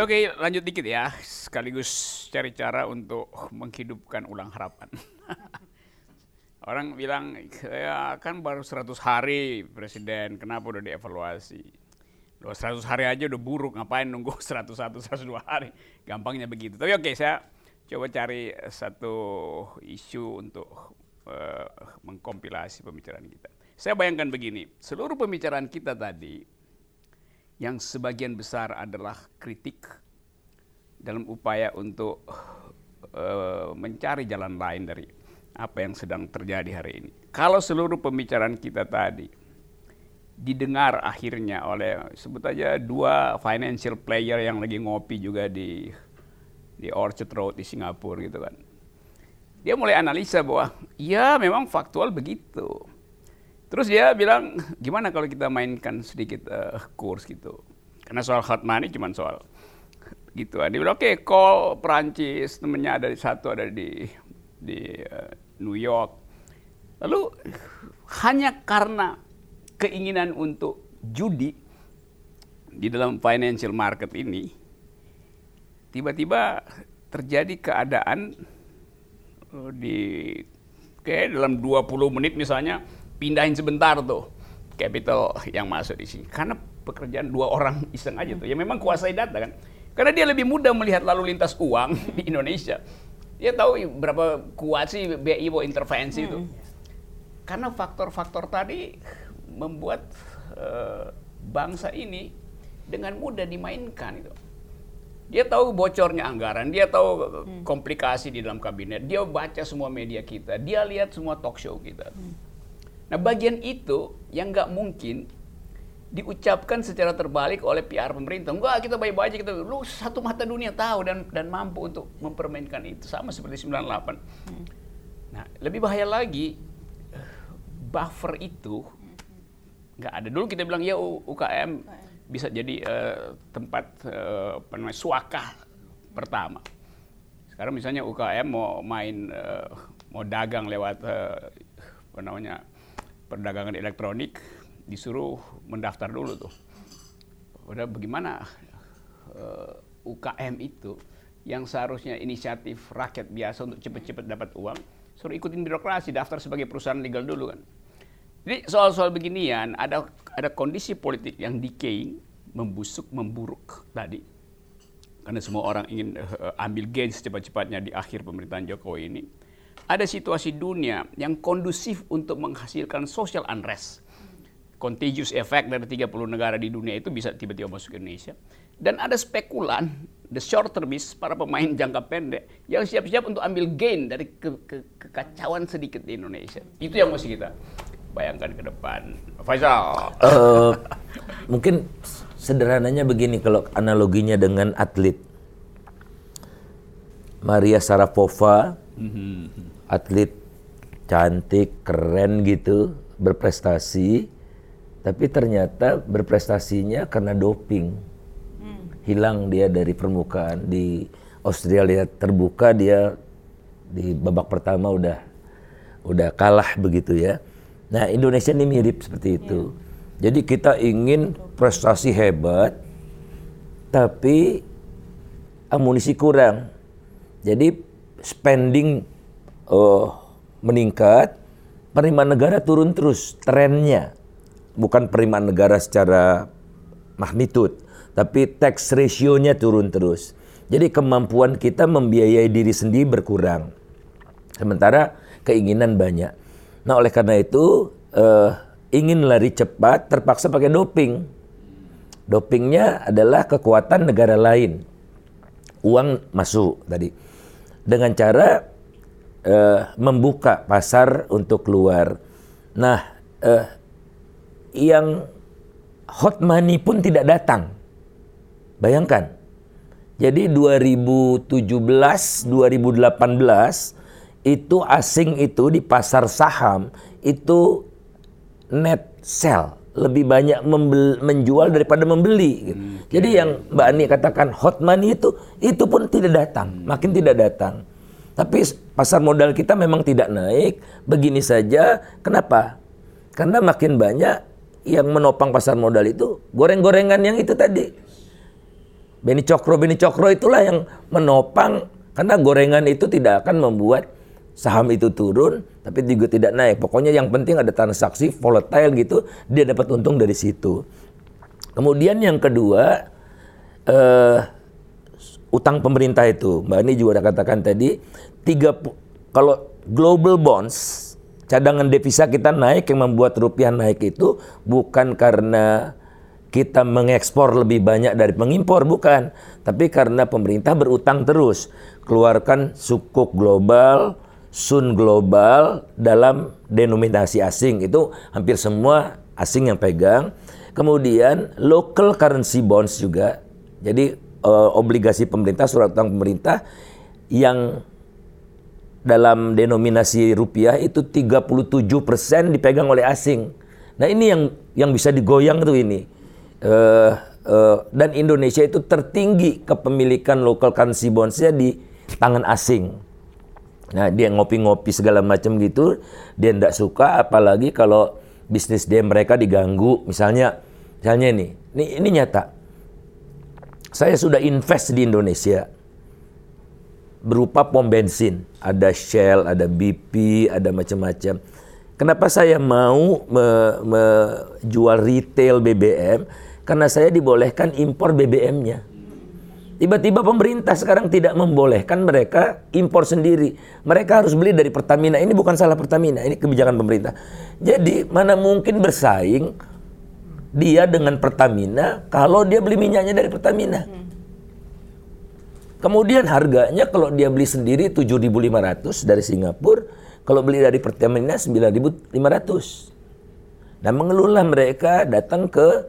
Oke, lanjut dikit ya. Sekaligus cari cara untuk menghidupkan ulang harapan. Orang bilang, ya kan baru 100 hari presiden, kenapa udah dievaluasi? Loh, 100 hari aja udah buruk, ngapain nunggu 101, 102 hari? Gampangnya begitu. Tapi oke, saya coba cari satu isu untuk uh, mengkompilasi pembicaraan kita. Saya bayangkan begini, seluruh pembicaraan kita tadi yang sebagian besar adalah kritik dalam upaya untuk uh, mencari jalan lain dari apa yang sedang terjadi hari ini. Kalau seluruh pembicaraan kita tadi didengar akhirnya oleh sebut aja dua financial player yang lagi ngopi juga di di Orchard Road di Singapura gitu kan. Dia mulai analisa bahwa ya memang faktual begitu Terus dia bilang, gimana kalau kita mainkan sedikit uh, kurs gitu. Karena soal hot money cuma soal gitu. Dia bilang, oke, okay, call Perancis, temennya ada di satu, ada di di uh, New York. Lalu hanya karena keinginan untuk judi di dalam financial market ini, tiba-tiba terjadi keadaan uh, di kayak dalam 20 menit misalnya pindahin sebentar tuh capital yang masuk di sini. Karena pekerjaan dua orang iseng aja tuh. Ya memang kuasai data kan. Karena dia lebih mudah melihat lalu lintas uang di Indonesia. Dia tahu berapa kuat sih BI mau intervensi itu. Hmm. Karena faktor-faktor tadi membuat uh, bangsa ini dengan mudah dimainkan itu. Dia tahu bocornya anggaran, dia tahu hmm. komplikasi di dalam kabinet, dia baca semua media kita, dia lihat semua talk show kita. Hmm Nah bagian itu yang nggak mungkin diucapkan secara terbalik oleh PR pemerintah. Enggak, kita baik-baik aja kita lu satu mata dunia tahu dan dan mampu untuk mempermainkan itu sama seperti 98. Hmm. Nah, lebih bahaya lagi buffer itu nggak ada. Dulu kita bilang ya UKM bisa jadi uh, tempat uh, suaka pertama. Sekarang misalnya UKM mau main uh, mau dagang lewat uh, apa namanya perdagangan elektronik disuruh mendaftar dulu tuh. Udah bagaimana uh, eh, UKM itu yang seharusnya inisiatif rakyat biasa untuk cepat-cepat dapat uang, suruh ikutin birokrasi, daftar sebagai perusahaan legal dulu kan. Jadi soal-soal beginian ada ada kondisi politik yang decaying, membusuk, memburuk tadi. Karena semua orang ingin uh, ambil gain secepat-cepatnya di akhir pemerintahan Jokowi ini ada situasi dunia yang kondusif untuk menghasilkan social unrest. Contagious effect dari 30 negara di dunia itu bisa tiba-tiba masuk ke Indonesia. Dan ada spekulan, the short termist, para pemain jangka pendek, yang siap-siap untuk ambil gain dari ke, ke, kekacauan sedikit di Indonesia. Itu yang mesti kita bayangkan ke depan. Faisal. Uh, mungkin sederhananya begini kalau analoginya dengan atlet. Maria Sarapova, mm -hmm atlet cantik, keren gitu, berprestasi, tapi ternyata berprestasinya karena doping. Hmm. Hilang dia dari permukaan. Di Australia terbuka dia di babak pertama udah udah kalah begitu ya. Nah, Indonesia ini mirip seperti itu. Yeah. Jadi kita ingin prestasi hebat tapi amunisi kurang. Jadi spending uh, meningkat, penerimaan negara turun terus trennya. Bukan penerimaan negara secara magnitud, tapi tax ratio-nya turun terus. Jadi kemampuan kita membiayai diri sendiri berkurang. Sementara keinginan banyak. Nah oleh karena itu uh, ingin lari cepat terpaksa pakai doping. Dopingnya adalah kekuatan negara lain. Uang masuk tadi. Dengan cara uh, membuka pasar untuk keluar. Nah, uh, yang hot money pun tidak datang. Bayangkan. Jadi 2017, 2018 itu asing itu di pasar saham itu net sell lebih banyak menjual daripada membeli. Gitu. Hmm, Jadi yang Mbak Ani katakan hot money itu itu pun tidak datang, hmm. makin tidak datang. Tapi pasar modal kita memang tidak naik. Begini saja. Kenapa? Karena makin banyak yang menopang pasar modal itu goreng-gorengan yang itu tadi. Beni Cokro, Beni Cokro itulah yang menopang karena gorengan itu tidak akan membuat saham itu turun, tapi juga tidak naik. Pokoknya yang penting ada transaksi volatile gitu, dia dapat untung dari situ. Kemudian yang kedua, eh, utang pemerintah itu, Mbak Ani juga udah katakan tadi, tiga kalau global bonds, cadangan devisa kita naik yang membuat rupiah naik itu bukan karena kita mengekspor lebih banyak dari mengimpor bukan, tapi karena pemerintah berutang terus, keluarkan sukuk global, sun global dalam denominasi asing itu hampir semua asing yang pegang. Kemudian local currency bonds juga, jadi uh, obligasi pemerintah, surat utang pemerintah yang dalam denominasi rupiah itu 37% dipegang oleh asing. Nah ini yang yang bisa digoyang tuh ini uh, uh, dan Indonesia itu tertinggi kepemilikan local currency bondsnya di tangan asing. Nah dia ngopi-ngopi segala macam gitu, dia tidak suka apalagi kalau bisnis dia mereka diganggu. Misalnya, misalnya ini, ini, ini nyata. Saya sudah invest di Indonesia berupa pom bensin, ada Shell, ada BP, ada macam-macam. Kenapa saya mau menjual retail BBM? karena saya dibolehkan impor BBM-nya. Tiba-tiba pemerintah sekarang tidak membolehkan mereka impor sendiri. Mereka harus beli dari Pertamina. Ini bukan salah Pertamina, ini kebijakan pemerintah. Jadi mana mungkin bersaing dia dengan Pertamina kalau dia beli minyaknya dari Pertamina. Kemudian harganya kalau dia beli sendiri 7.500 dari Singapura, kalau beli dari Pertamina 9.500. Dan mengeluhlah mereka datang ke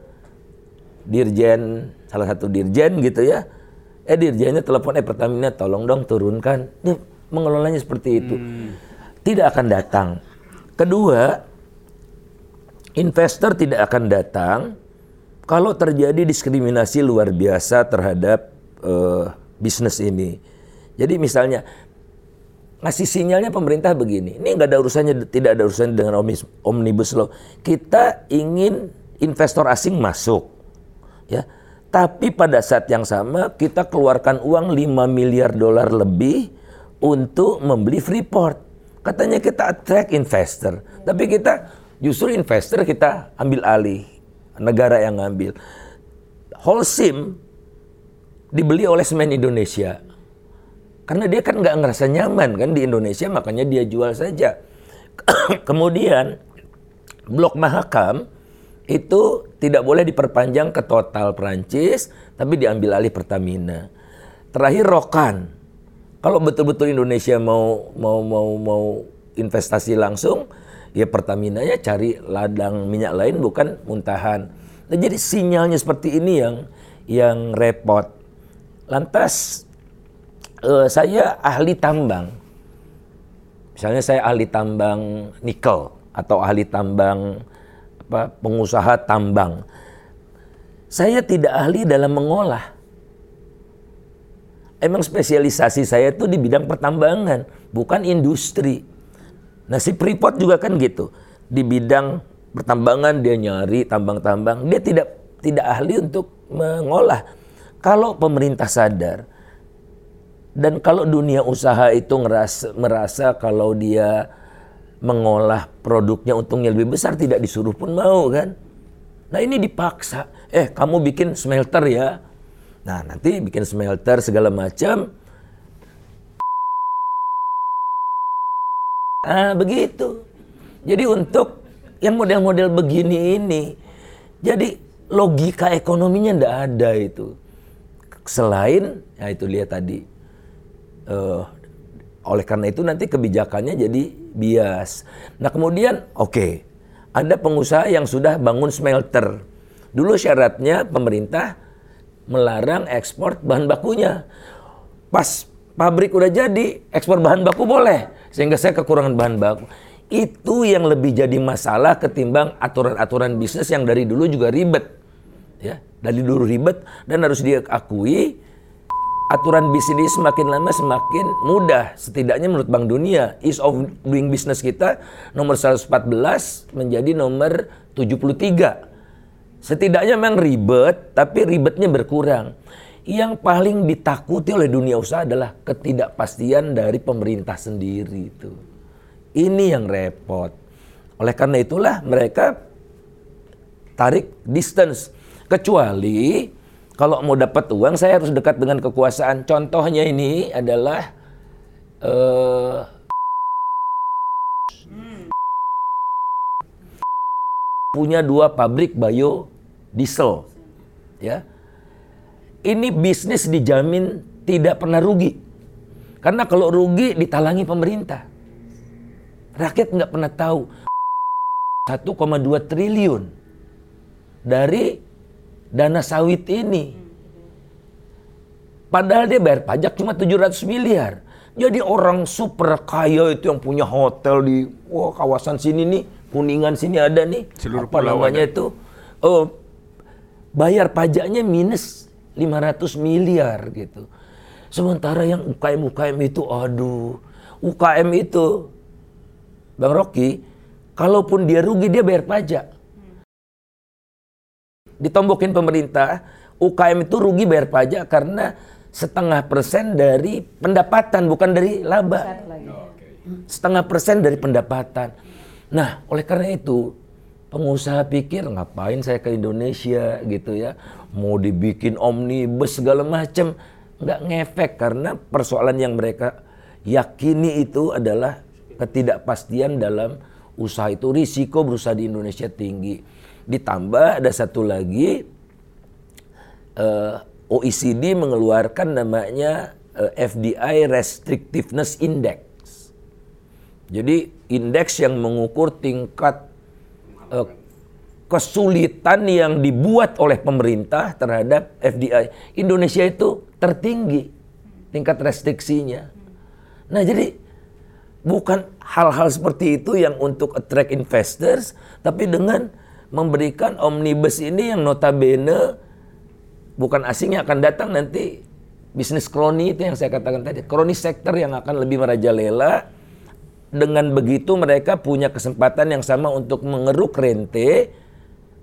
dirjen salah satu dirjen gitu ya eh dirjennya telepon eh Pertamina tolong dong turunkan. Dia mengelolanya seperti itu. Hmm. tidak akan datang. Kedua investor tidak akan datang kalau terjadi diskriminasi luar biasa terhadap uh, bisnis ini. Jadi misalnya ngasih sinyalnya pemerintah begini ini nggak ada urusannya tidak ada urusannya dengan omnibus law. Kita ingin investor asing masuk. Ya. Tapi pada saat yang sama kita keluarkan uang 5 miliar dolar lebih untuk membeli Freeport. Katanya kita attract investor, tapi kita justru investor kita ambil alih, negara yang ngambil. Holcim dibeli oleh semen Indonesia. Karena dia kan nggak ngerasa nyaman kan di Indonesia, makanya dia jual saja. Kemudian Blok Mahakam itu tidak boleh diperpanjang ke total Perancis, tapi diambil alih Pertamina. Terakhir Rokan. Kalau betul-betul Indonesia mau mau mau mau investasi langsung, ya Pertamina ya cari ladang minyak lain bukan muntahan. Nah, jadi sinyalnya seperti ini yang yang repot. Lantas uh, saya ahli tambang. Misalnya saya ahli tambang nikel atau ahli tambang pengusaha tambang. Saya tidak ahli dalam mengolah. Emang spesialisasi saya itu di bidang pertambangan, bukan industri. Nah si Freeport juga kan gitu. Di bidang pertambangan dia nyari tambang-tambang, dia tidak tidak ahli untuk mengolah. Kalau pemerintah sadar dan kalau dunia usaha itu ngerasa, merasa kalau dia mengolah produknya untungnya lebih besar tidak disuruh pun mau kan. Nah ini dipaksa. Eh kamu bikin smelter ya. Nah nanti bikin smelter segala macam. Ah begitu. Jadi untuk yang model-model begini ini, jadi logika ekonominya ndak ada itu. Selain, ya itu lihat tadi, uh, oleh karena itu nanti kebijakannya jadi bias. Nah kemudian oke, okay, ada pengusaha yang sudah bangun smelter. Dulu syaratnya pemerintah melarang ekspor bahan bakunya. Pas pabrik udah jadi, ekspor bahan baku boleh. Sehingga saya kekurangan bahan baku. Itu yang lebih jadi masalah ketimbang aturan-aturan bisnis yang dari dulu juga ribet. Ya, dari dulu ribet dan harus diakui aturan bisnis semakin lama semakin mudah. Setidaknya menurut Bank Dunia, ease of doing business kita nomor 114 menjadi nomor 73. Setidaknya memang ribet, tapi ribetnya berkurang. yang paling ditakuti oleh dunia usaha adalah ketidakpastian dari pemerintah sendiri itu. Ini yang repot. Oleh karena itulah mereka tarik distance. Kecuali kalau mau dapat uang saya harus dekat dengan kekuasaan. Contohnya ini adalah uh, punya dua pabrik biodiesel, ya. Ini bisnis dijamin tidak pernah rugi, karena kalau rugi ditalangi pemerintah. Rakyat nggak pernah tahu 1,2 triliun dari dana sawit ini. Padahal dia bayar pajak cuma 700 miliar. Jadi orang super kaya itu yang punya hotel di wah, kawasan sini nih Kuningan sini ada nih. Seluruh apa namanya ada. itu? Oh, bayar pajaknya minus 500 miliar gitu. Sementara yang UKM UKM itu, aduh, UKM itu, Bang Rocky, kalaupun dia rugi dia bayar pajak. Ditombokin pemerintah, UKM itu rugi bayar pajak karena setengah persen dari pendapatan bukan dari laba. Setengah persen dari pendapatan. Nah, oleh karena itu pengusaha pikir ngapain saya ke Indonesia gitu ya, mau dibikin omnibus segala macam, nggak ngefek karena persoalan yang mereka yakini itu adalah ketidakpastian dalam usaha itu risiko berusaha di Indonesia tinggi. Ditambah ada satu lagi uh, eh, OECD mengeluarkan namanya uh, eh, FDI Restrictiveness Index. Jadi indeks yang mengukur tingkat uh, kesulitan yang dibuat oleh pemerintah terhadap FDI. Indonesia itu tertinggi tingkat restriksinya. Nah, jadi bukan hal-hal seperti itu yang untuk attract investors, tapi dengan memberikan omnibus ini yang notabene bukan asingnya akan datang nanti. Bisnis kroni itu yang saya katakan tadi, kroni sektor yang akan lebih merajalela. Dengan begitu mereka punya kesempatan yang sama untuk mengeruk rente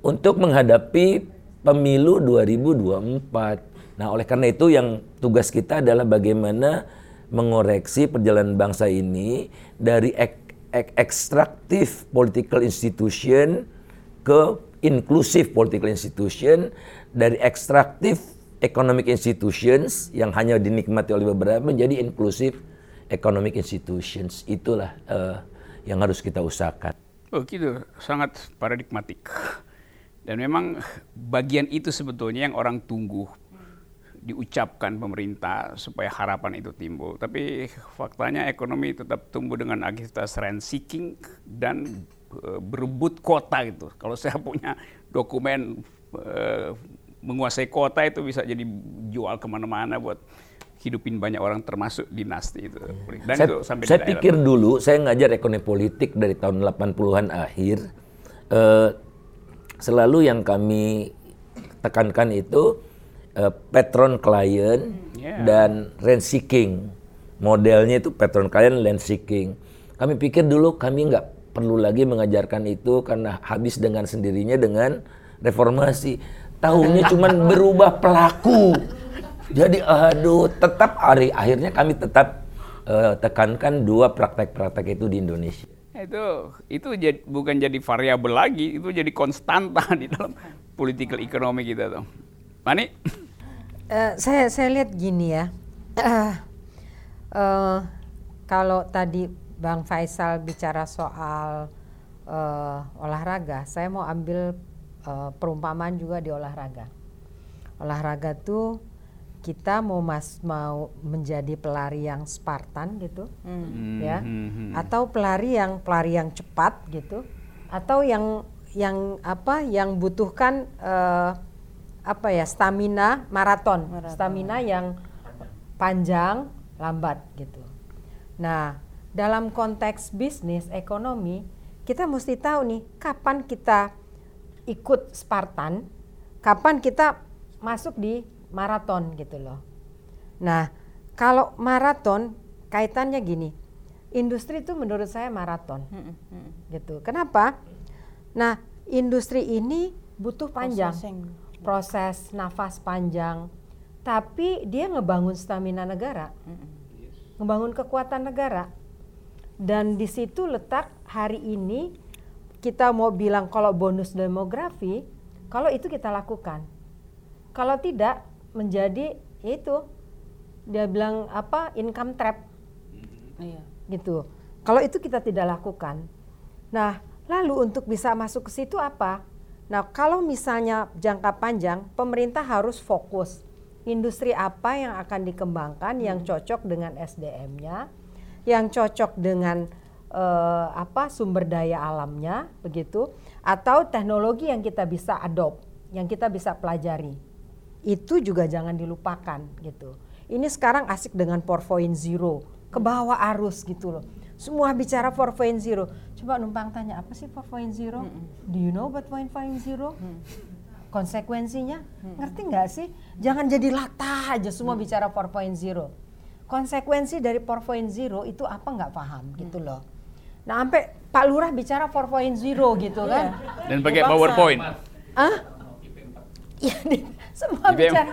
untuk menghadapi pemilu 2024. Nah, oleh karena itu yang tugas kita adalah bagaimana mengoreksi perjalanan bangsa ini dari ek, ek, ekstraktif political institution ke inklusif political institution, dari ekstraktif economic institutions yang hanya dinikmati oleh beberapa menjadi inklusif economic institutions itulah uh, yang harus kita usahakan. Oh gitu, sangat paradigmatik. Dan memang bagian itu sebetulnya yang orang tunggu diucapkan pemerintah supaya harapan itu timbul. Tapi faktanya ekonomi tetap tumbuh dengan aktivitas rent seeking dan berebut kota gitu. Kalau saya punya dokumen uh, menguasai kota itu bisa jadi jual ke mana-mana buat hidupin banyak orang termasuk dinasti itu. Dan saya, itu sampai saya pikir dulu saya ngajar ekonomi politik dari tahun 80-an akhir uh, selalu yang kami tekankan itu uh, patron client yeah. dan rent seeking. Modelnya itu patron client rent seeking. Kami pikir dulu kami nggak perlu lagi mengajarkan itu karena habis dengan sendirinya dengan reformasi. Tahunya cuma berubah pelaku. Jadi aduh, tetap hari akhirnya kami tetap uh, tekankan dua praktek-praktek itu di Indonesia. Itu itu jadi, bukan jadi variabel lagi, itu jadi konstanta di dalam political ekonomi kita tuh. Mani? Uh, saya saya lihat gini ya. Uh, uh, kalau tadi Bang Faisal bicara soal uh, olahraga, saya mau ambil uh, perumpamaan juga di olahraga. Olahraga tuh kita mau mas mau menjadi pelari yang Spartan gitu hmm. ya hmm. atau pelari yang pelari yang cepat gitu atau yang yang apa yang butuhkan uh, apa ya stamina maraton, maraton stamina yang panjang lambat gitu nah dalam konteks bisnis ekonomi kita mesti tahu nih kapan kita ikut Spartan kapan kita masuk di maraton gitu loh. Nah, kalau maraton kaitannya gini, industri itu menurut saya maraton, hmm, hmm. gitu. Kenapa? Nah, industri ini butuh panjang, Processing. proses nafas panjang, tapi dia ngebangun stamina negara, ngebangun kekuatan negara. Dan di situ letak hari ini kita mau bilang kalau bonus demografi, kalau itu kita lakukan. Kalau tidak menjadi itu dia bilang apa income trap. Iya. Gitu. Kalau itu kita tidak lakukan. Nah, lalu untuk bisa masuk ke situ apa? Nah, kalau misalnya jangka panjang, pemerintah harus fokus industri apa yang akan dikembangkan yang cocok dengan SDM-nya, yang cocok dengan eh, apa sumber daya alamnya, begitu, atau teknologi yang kita bisa adopt, yang kita bisa pelajari. Itu juga jangan dilupakan gitu. Ini sekarang asik dengan 4.0, ke bawah arus gitu loh. Semua bicara 4.0. Coba numpang tanya apa sih 4.0? Do you know about 4.0? Konsekuensinya, ngerti nggak sih? Jangan jadi latah aja semua bicara 4.0. Konsekuensi dari 4.0 itu apa nggak paham gitu loh. Nah, sampai Pak Lurah bicara 4.0 gitu kan. Dan pakai. PowerPoint. Ah? Iya, di- semua IPM. bicara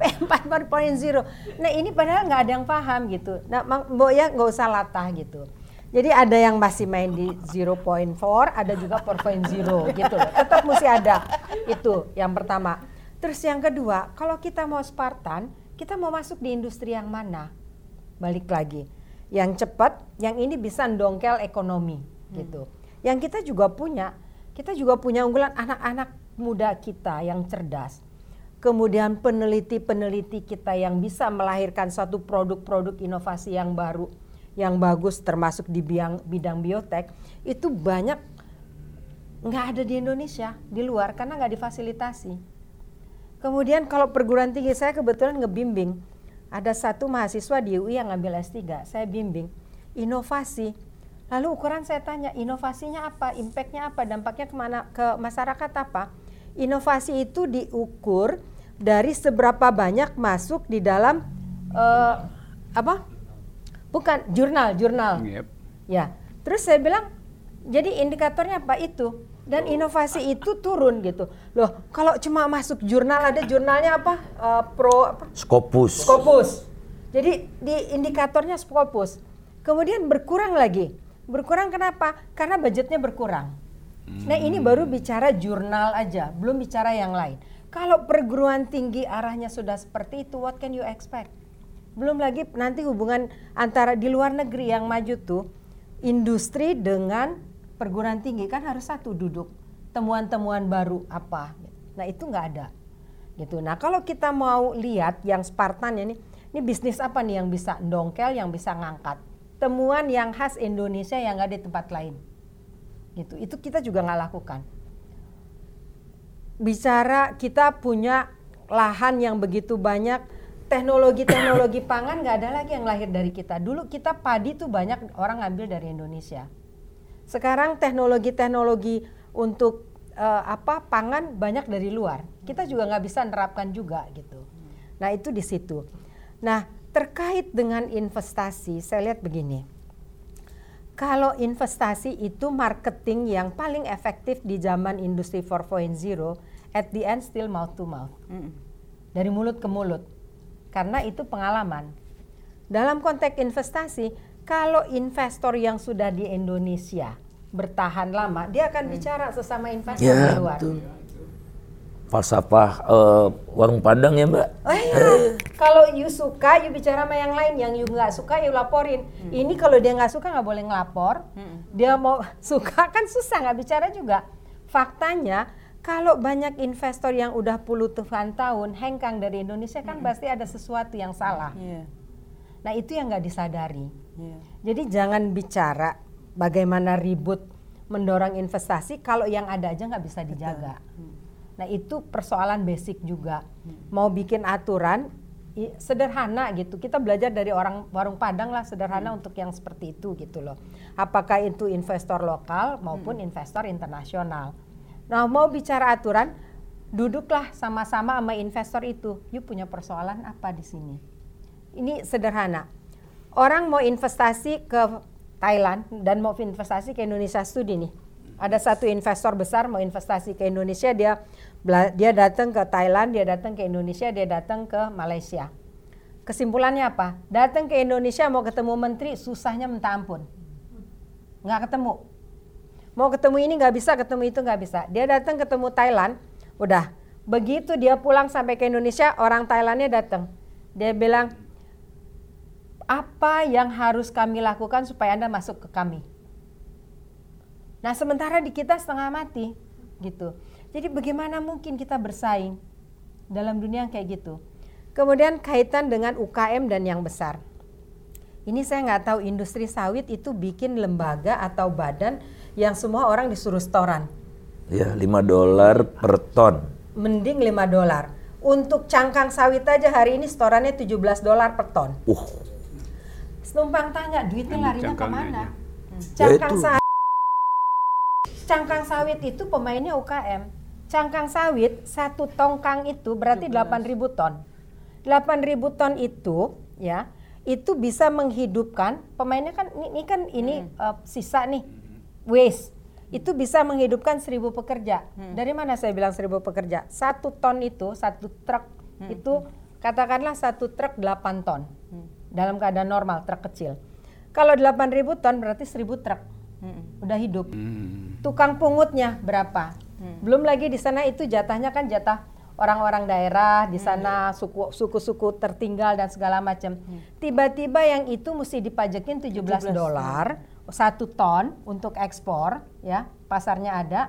P4 4.0. Nah ini padahal nggak ada yang paham gitu. Nah Mbok ya nggak usah latah gitu. Jadi ada yang masih main di 0.4, ada juga 4.0 gitu loh. Tetap mesti ada. Itu yang pertama. Terus yang kedua, kalau kita mau Spartan, kita mau masuk di industri yang mana? Balik lagi. Yang cepat, yang ini bisa ndongkel ekonomi gitu. Yang kita juga punya, kita juga punya unggulan anak-anak muda kita yang cerdas. Kemudian peneliti-peneliti kita yang bisa melahirkan satu produk-produk inovasi yang baru, yang bagus termasuk di bidang, bidang biotek, itu banyak nggak ada di Indonesia, di luar karena nggak difasilitasi. Kemudian kalau perguruan tinggi saya kebetulan ngebimbing, ada satu mahasiswa di UI yang ngambil S3, saya bimbing inovasi. Lalu ukuran saya tanya, inovasinya apa, impactnya apa, dampaknya ke mana ke masyarakat apa? Inovasi itu diukur dari seberapa banyak masuk di dalam eh, apa? Bukan jurnal, jurnal. Yep. Ya, terus saya bilang, jadi indikatornya apa itu? Dan inovasi itu turun gitu. Loh, kalau cuma masuk jurnal ada jurnalnya apa? Eh, pro apa? Scopus. Scopus. Jadi di indikatornya Scopus. Kemudian berkurang lagi. Berkurang kenapa? Karena budgetnya berkurang. Nah ini baru bicara jurnal aja, belum bicara yang lain. Kalau perguruan tinggi arahnya sudah seperti itu, what can you expect? Belum lagi nanti hubungan antara di luar negeri yang maju tuh, industri dengan perguruan tinggi kan harus satu duduk. Temuan-temuan baru apa? Nah itu nggak ada gitu. Nah kalau kita mau lihat yang Spartan ini, ini bisnis apa nih yang bisa dongkel, yang bisa ngangkat temuan yang khas Indonesia yang nggak di tempat lain, gitu. Itu kita juga nggak lakukan. Bicara kita punya lahan yang begitu banyak, teknologi-teknologi pangan nggak ada lagi yang lahir dari kita. Dulu kita padi tuh banyak orang ngambil dari Indonesia. Sekarang teknologi-teknologi untuk eh, apa pangan banyak dari luar. Kita juga nggak bisa nerapkan juga gitu. Nah itu di situ. Nah terkait dengan investasi, saya lihat begini. Kalau investasi itu marketing yang paling efektif di zaman industri 4.0, at the end still mouth to mouth. Dari mulut ke mulut. Karena itu pengalaman. Dalam konteks investasi, kalau investor yang sudah di Indonesia bertahan lama, dia akan bicara sesama investor di Ya, luar. betul. Falsafah eh, warung Padang ya, Mbak. Oh iya, kalau you suka, you bicara sama yang lain. Yang you nggak suka, you laporin. Ini kalau dia nggak suka nggak boleh ngelapor. Dia mau suka kan susah nggak bicara juga. Faktanya, kalau banyak investor yang udah puluhan tahun hengkang dari Indonesia kan pasti ada sesuatu yang salah. Iya. Nah itu yang nggak disadari. Iya. Jadi jangan bicara bagaimana ribut mendorong investasi kalau yang ada aja nggak bisa dijaga. Nah itu persoalan basic juga. Mau bikin aturan sederhana gitu. Kita belajar dari orang warung Padang lah sederhana untuk yang seperti itu gitu loh. Apakah itu investor lokal maupun investor internasional. Nah mau bicara aturan, duduklah sama-sama sama investor itu. You punya persoalan apa di sini? Ini sederhana. Orang mau investasi ke Thailand dan mau investasi ke Indonesia studi nih. Ada satu investor besar mau investasi ke Indonesia, dia dia datang ke Thailand, dia datang ke Indonesia, dia datang ke Malaysia. Kesimpulannya apa? Datang ke Indonesia mau ketemu menteri, susahnya minta ampun. Nggak ketemu. Mau ketemu ini nggak bisa, ketemu itu nggak bisa. Dia datang ketemu Thailand, udah. Begitu dia pulang sampai ke Indonesia, orang Thailandnya datang. Dia bilang, apa yang harus kami lakukan supaya Anda masuk ke kami? Nah, sementara di kita setengah mati gitu. Jadi bagaimana mungkin kita bersaing dalam dunia yang kayak gitu? Kemudian kaitan dengan UKM dan yang besar. Ini saya nggak tahu industri sawit itu bikin lembaga atau badan yang semua orang disuruh setoran. Ya, 5 dolar per ton. Mending 5 dolar. Untuk cangkang sawit aja hari ini setorannya 17 dolar per ton. Uh. Numpang tanya duitnya larinya ke mana? Ya Cangkang sawit cangkang sawit itu pemainnya UKM. Cangkang sawit satu tongkang itu berarti 8.000 ton. 8.000 ton itu ya itu bisa menghidupkan pemainnya kan ini, ini kan ini hmm. uh, sisa nih waste itu bisa menghidupkan seribu pekerja. Hmm. Dari mana saya bilang seribu pekerja? Satu ton itu satu truk hmm. itu katakanlah satu truk 8 ton hmm. Dalam keadaan normal truk kecil. Kalau 8.000 ton berarti seribu truk hmm. udah hidup. Hmm. Tukang pungutnya berapa? Hmm. Belum lagi di sana itu jatahnya kan jatah orang-orang daerah di sana suku suku-suku tertinggal dan segala macam. Hmm. Tiba-tiba yang itu mesti dipajakin 17, 17 dolar satu ton untuk ekspor ya pasarnya ada.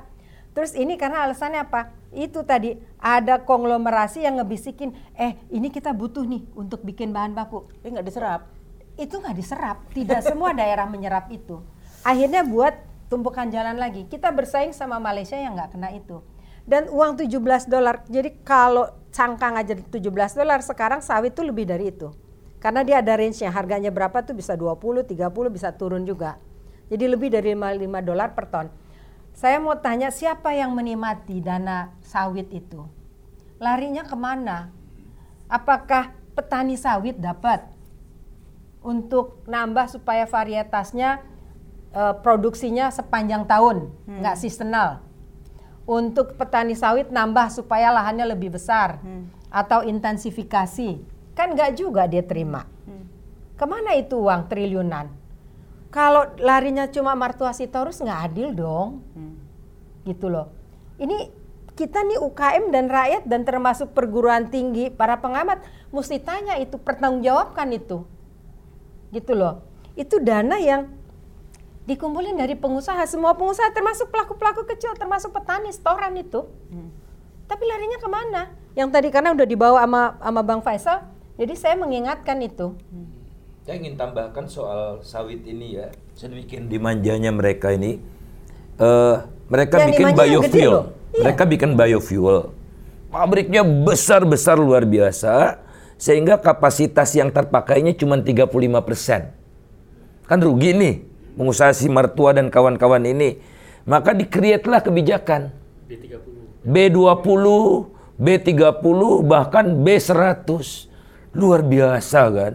Terus ini karena alasannya apa? Itu tadi ada konglomerasi yang ngebisikin, eh ini kita butuh nih untuk bikin bahan baku. Eh nggak diserap? Itu nggak diserap. Tidak semua daerah menyerap itu akhirnya buat tumpukan jalan lagi. Kita bersaing sama Malaysia yang nggak kena itu. Dan uang 17 dolar, jadi kalau cangkang aja 17 dolar, sekarang sawit itu lebih dari itu. Karena dia ada range-nya, harganya berapa tuh bisa 20, 30, bisa turun juga. Jadi lebih dari 5 dolar per ton. Saya mau tanya siapa yang menikmati dana sawit itu? Larinya ke mana? Apakah petani sawit dapat untuk nambah supaya varietasnya uh, produksinya sepanjang tahun, hmm. nggak seasonal. Untuk petani sawit nambah supaya lahannya lebih besar hmm. atau intensifikasi, kan nggak juga dia terima. Hmm. Ke mana itu uang triliunan? Kalau larinya cuma martua sitorus nggak adil dong, hmm. gitu loh. Ini kita nih UKM dan rakyat dan termasuk perguruan tinggi para pengamat mesti tanya itu pertanggungjawabkan itu, gitu loh. Itu dana yang dikumpulin dari pengusaha semua pengusaha termasuk pelaku-pelaku kecil termasuk petani setoran itu hmm. tapi larinya ke mana yang tadi karena udah dibawa sama sama bang Faisal jadi saya mengingatkan itu hmm. Saya ingin tambahkan soal sawit ini ya sedemikian dimanjanya mereka ini uh, mereka yang bikin biofuel iya. mereka bikin biofuel pabriknya besar-besar luar biasa sehingga kapasitas yang terpakainya cuma 35 persen kan rugi nih pengusaha si mertua dan kawan-kawan ini. Maka dikreatlah kebijakan. B30. B20, B30, bahkan B100. Luar biasa kan.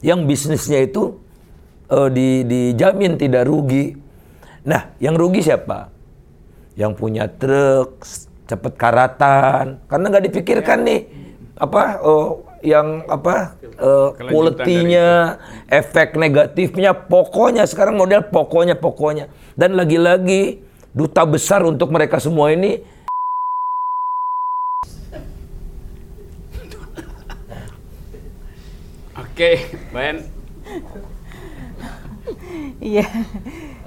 Yang bisnisnya itu uh, di, dijamin tidak rugi. Nah, yang rugi siapa? Yang punya truk, cepet karatan. Karena nggak dipikirkan nih. Apa, uh, yang apa uh, quality-nya, efek negatifnya, pokoknya sekarang model pokoknya pokoknya. Dan lagi-lagi duta besar untuk mereka semua ini Oke, Ben. Iya.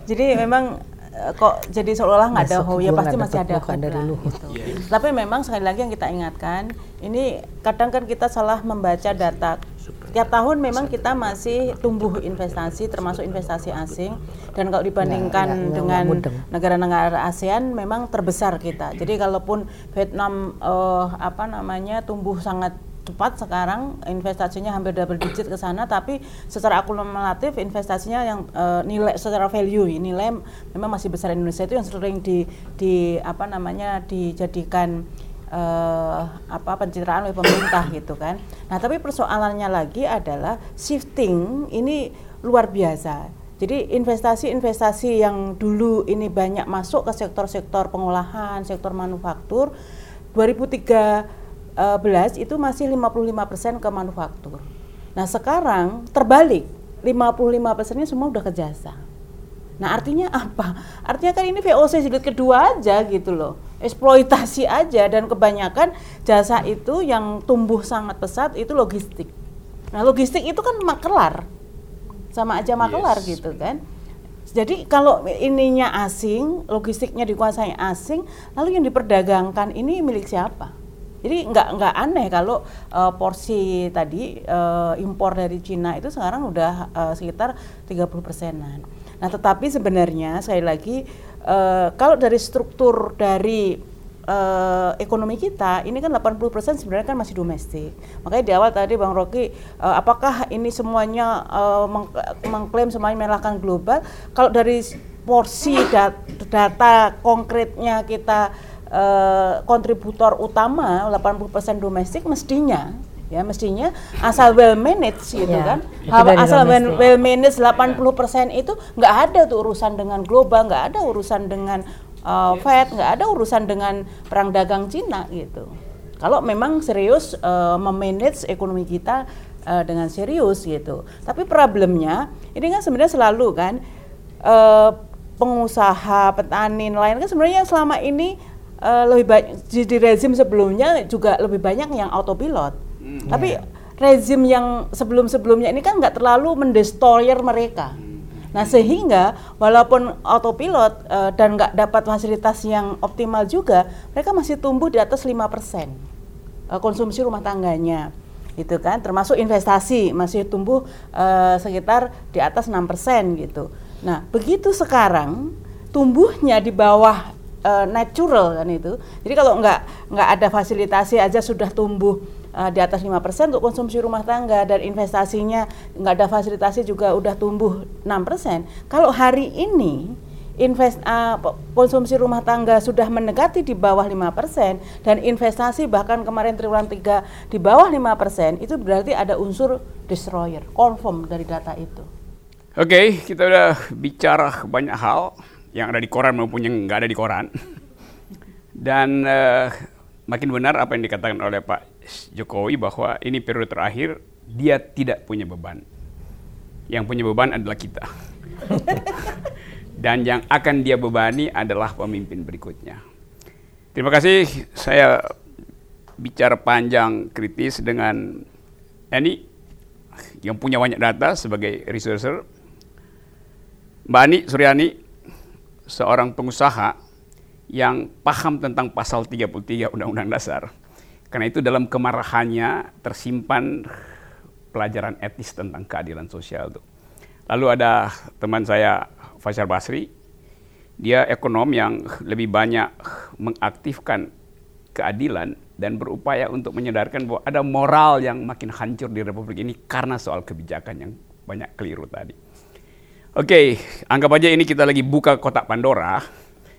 Jadi memang Eh, kok jadi seolah-olah nggak ada hobi ya pasti masih ada hobi dari Luhut. Gitu. Yeah. Tapi memang sekali lagi yang kita ingatkan, ini kadang kan kita salah membaca data. Tiap tahun memang kita masih tumbuh investasi, termasuk investasi asing. Dan kalau dibandingkan ya, ya, dengan negara-negara ASEAN, memang terbesar kita. Jadi kalaupun Vietnam uh, apa namanya tumbuh sangat cepat sekarang investasinya hampir double digit ke sana tapi secara akumulatif investasinya yang uh, nilai secara value nilai memang masih besar Indonesia itu yang sering di di apa namanya dijadikan uh, apa pencitraan oleh pemerintah gitu kan. Nah, tapi persoalannya lagi adalah shifting ini luar biasa. Jadi investasi-investasi yang dulu ini banyak masuk ke sektor-sektor pengolahan, sektor manufaktur, 2013 itu masih 55% ke manufaktur. Nah sekarang terbalik, 55 persennya semua udah ke jasa. Nah artinya apa? Artinya kan ini VOC jilid kedua aja gitu loh, eksploitasi aja dan kebanyakan jasa itu yang tumbuh sangat pesat itu logistik. Nah logistik itu kan makelar, sama aja makelar yes. gitu kan. Jadi kalau ininya asing, logistiknya dikuasai asing, lalu yang diperdagangkan ini milik siapa? Jadi nggak nggak aneh kalau uh, porsi tadi uh, impor dari Cina itu sekarang udah uh, sekitar 30 persenan. Nah, tetapi sebenarnya sekali lagi uh, kalau dari struktur dari uh, ekonomi kita ini kan 80% sebenarnya kan masih domestik. Makanya di awal tadi Bang Rocky uh, apakah ini semuanya uh, meng mengklaim semuanya melahkan global? Kalau dari porsi dat data konkretnya kita uh, kontributor utama 80% domestik mestinya ya mestinya asal well managed gitu ya, kan. asal well, well managed 80% itu nggak ada tuh urusan dengan global nggak ada urusan dengan uh, Fed nggak ada urusan dengan perang dagang Cina gitu. Kalau memang serius uh, memanage ekonomi kita uh, dengan serius gitu. Tapi problemnya ini kan sebenarnya selalu kan uh, pengusaha petani nelayan kan sebenarnya selama ini uh, lebih banyak di rezim sebelumnya juga lebih banyak yang autopilot Hmm. Tapi rezim yang sebelum-sebelumnya ini kan nggak terlalu mendestroyer mereka. Hmm. Nah sehingga walaupun autopilot uh, dan nggak dapat fasilitas yang optimal juga, mereka masih tumbuh di atas 5% uh, konsumsi rumah tangganya, gitu kan. Termasuk investasi masih tumbuh uh, sekitar di atas 6% gitu. Nah begitu sekarang tumbuhnya di bawah uh, natural kan itu. Jadi kalau nggak nggak ada fasilitasi aja sudah tumbuh uh, di atas 5% untuk konsumsi rumah tangga dan investasinya nggak ada fasilitasi juga udah tumbuh 6%. Kalau hari ini invest uh, konsumsi rumah tangga sudah mendekati di bawah 5% dan investasi bahkan kemarin triwulan 3 di bawah 5% itu berarti ada unsur destroyer, confirm dari data itu. Oke, okay, kita udah bicara banyak hal yang ada di koran maupun yang nggak ada di koran. Dan uh, makin benar apa yang dikatakan oleh Pak Jokowi bahwa ini periode terakhir dia tidak punya beban. Yang punya beban adalah kita. Dan yang akan dia bebani adalah pemimpin berikutnya. Terima kasih saya bicara panjang kritis dengan Eni yang punya banyak data sebagai researcher. Mbak Ani Suryani, seorang pengusaha yang paham tentang pasal 33 Undang-Undang Dasar karena itu dalam kemarahannya tersimpan pelajaran etis tentang keadilan sosial itu. Lalu ada teman saya Fajar Basri, dia ekonom yang lebih banyak mengaktifkan keadilan dan berupaya untuk menyadarkan bahwa ada moral yang makin hancur di Republik ini karena soal kebijakan yang banyak keliru tadi. Oke, anggap aja ini kita lagi buka kotak Pandora.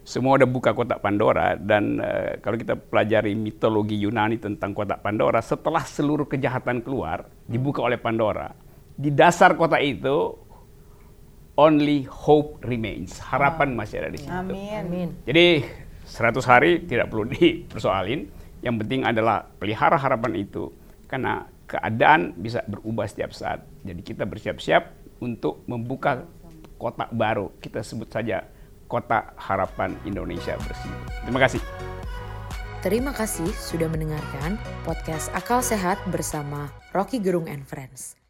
Semua udah buka kotak Pandora dan uh, kalau kita pelajari mitologi Yunani tentang kotak Pandora setelah seluruh kejahatan keluar dibuka oleh Pandora. Di dasar kotak itu only hope remains. Harapan masih ada di situ. Amin. Amin. jadi 100 hari tidak perlu dipersoalin. Yang penting adalah pelihara harapan itu. Karena keadaan bisa berubah setiap saat. Jadi kita bersiap-siap untuk membuka kotak baru kita sebut saja Kota Harapan Indonesia Bersih. Terima kasih. Terima kasih sudah mendengarkan podcast Akal Sehat bersama Rocky Gerung and Friends.